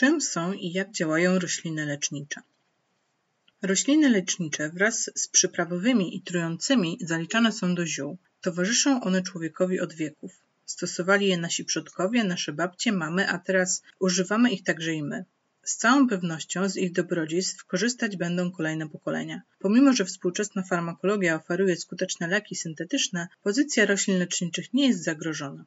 Czym są i jak działają rośliny lecznicze? Rośliny lecznicze wraz z przyprawowymi i trującymi zaliczane są do ziół. Towarzyszą one człowiekowi od wieków. Stosowali je nasi przodkowie, nasze babcie, mamy, a teraz używamy ich także i my. Z całą pewnością z ich dobrodziejstw korzystać będą kolejne pokolenia. Pomimo, że współczesna farmakologia oferuje skuteczne leki syntetyczne, pozycja roślin leczniczych nie jest zagrożona.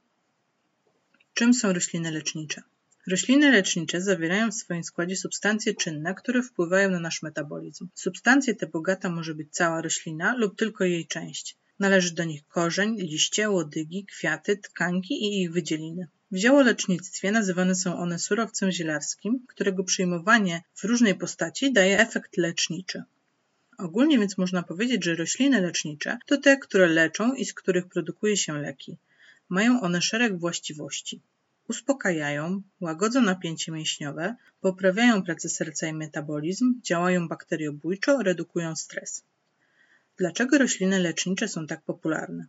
Czym są rośliny lecznicze? Rośliny lecznicze zawierają w swoim składzie substancje czynne, które wpływają na nasz metabolizm. Substancje te bogata może być cała roślina lub tylko jej część. Należy do nich korzeń, liście, łodygi, kwiaty, tkanki i ich wydzieliny. W ziołolecznictwie nazywane są one surowcem zielarskim, którego przyjmowanie w różnej postaci daje efekt leczniczy. Ogólnie więc można powiedzieć, że rośliny lecznicze to te, które leczą i z których produkuje się leki. Mają one szereg właściwości uspokajają, łagodzą napięcie mięśniowe, poprawiają pracę serca i metabolizm, działają bakteriobójczo, redukują stres. Dlaczego rośliny lecznicze są tak popularne?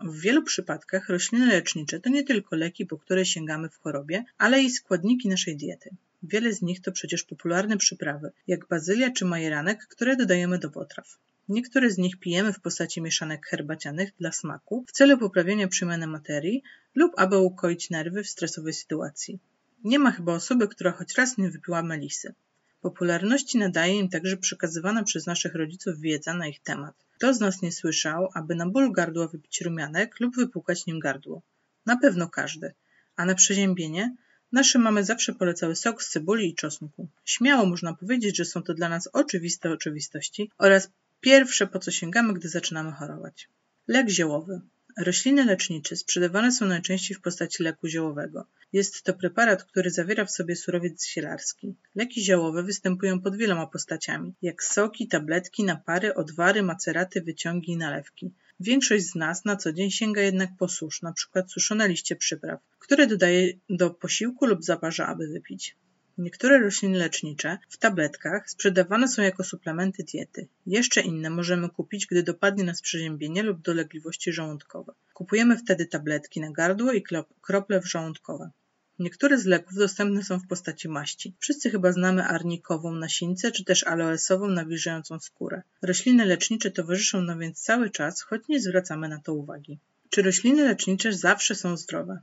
W wielu przypadkach rośliny lecznicze to nie tylko leki, po które sięgamy w chorobie, ale i składniki naszej diety. Wiele z nich to przecież popularne przyprawy, jak bazylia czy majeranek, które dodajemy do potraw. Niektóre z nich pijemy w postaci mieszanek herbacianych dla smaku w celu poprawienia przemiany materii lub aby ukoić nerwy w stresowej sytuacji. Nie ma chyba osoby, która choć raz nie wypiła melisy. Popularności nadaje im także przekazywana przez naszych rodziców wiedza na ich temat. Kto z nas nie słyszał, aby na ból gardła wypić rumianek lub wypłukać nim gardło? Na pewno każdy. A na przeziębienie? Nasze mamy zawsze polecały sok z cebuli i czosnku. Śmiało można powiedzieć, że są to dla nas oczywiste oczywistości oraz Pierwsze, po co sięgamy, gdy zaczynamy chorować. Lek ziołowy. Rośliny lecznicze sprzedawane są najczęściej w postaci leku ziołowego. Jest to preparat, który zawiera w sobie surowiec zielarski. Leki ziołowe występują pod wieloma postaciami, jak soki, tabletki, napary, odwary, maceraty, wyciągi i nalewki. Większość z nas na co dzień sięga jednak po susz, np. suszone liście przypraw, które dodaje do posiłku lub zaparza, aby wypić. Niektóre rośliny lecznicze w tabletkach sprzedawane są jako suplementy diety. Jeszcze inne możemy kupić, gdy dopadnie nas przeziębienie lub dolegliwości żołądkowe. Kupujemy wtedy tabletki na gardło i krople żołądkowe. Niektóre z leków dostępne są w postaci maści. Wszyscy chyba znamy arnikową nasińcę czy też aloesową nawilżającą skórę. Rośliny lecznicze towarzyszą nam więc cały czas, choć nie zwracamy na to uwagi. Czy rośliny lecznicze zawsze są zdrowe?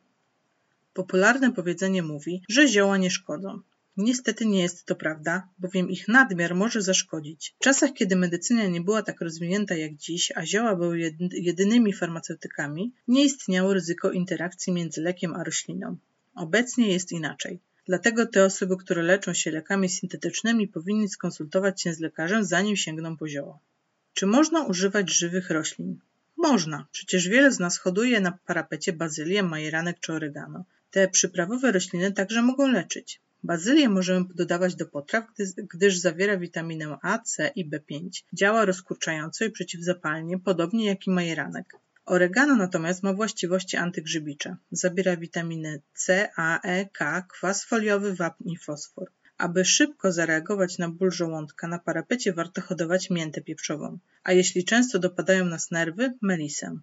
Popularne powiedzenie mówi, że zioła nie szkodzą. Niestety nie jest to prawda, bowiem ich nadmiar może zaszkodzić. W czasach, kiedy medycyna nie była tak rozwinięta jak dziś, a zioła były jedynymi farmaceutykami, nie istniało ryzyko interakcji między lekiem a rośliną. Obecnie jest inaczej. Dlatego te osoby, które leczą się lekami syntetycznymi, powinny skonsultować się z lekarzem, zanim sięgną po zioła. Czy można używać żywych roślin? Można. Przecież wiele z nas hoduje na parapecie bazylię, majeranek czy oregano. Te przyprawowe rośliny także mogą leczyć. Bazylię możemy dodawać do potraw, gdyż zawiera witaminę A, C i B5. Działa rozkurczająco i przeciwzapalnie, podobnie jak i majeranek. Oregano natomiast ma właściwości antygrzybicze. Zawiera witaminy C, A, E, K, kwas foliowy, wapń i fosfor. Aby szybko zareagować na ból żołądka, na parapecie warto hodować miętę pieprzową, a jeśli często dopadają nas nerwy, melisę.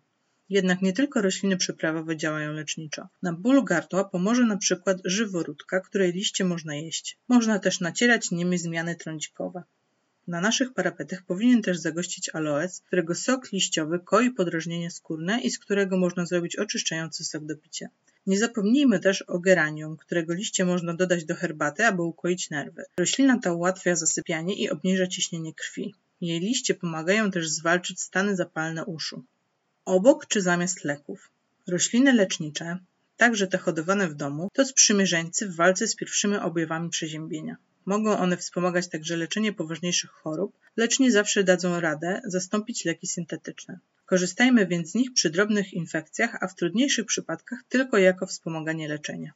Jednak nie tylko rośliny przyprawowe działają leczniczo. Na ból gardła pomoże na przykład żyworódka, której liście można jeść. Można też nacierać nimi zmiany trądzikowe. Na naszych parapetach powinien też zagościć aloes, którego sok liściowy koi podrażnienie skórne i z którego można zrobić oczyszczający sok do picia. Nie zapomnijmy też o geranium, którego liście można dodać do herbaty, aby ukoić nerwy. Roślina ta ułatwia zasypianie i obniża ciśnienie krwi. Jej liście pomagają też zwalczyć stany zapalne uszu. Obok czy zamiast leków. Rośliny lecznicze, także te hodowane w domu, to sprzymierzeńcy w walce z pierwszymi objawami przeziębienia. Mogą one wspomagać także leczenie poważniejszych chorób, lecz nie zawsze dadzą radę zastąpić leki syntetyczne. Korzystajmy więc z nich przy drobnych infekcjach, a w trudniejszych przypadkach tylko jako wspomaganie leczenia.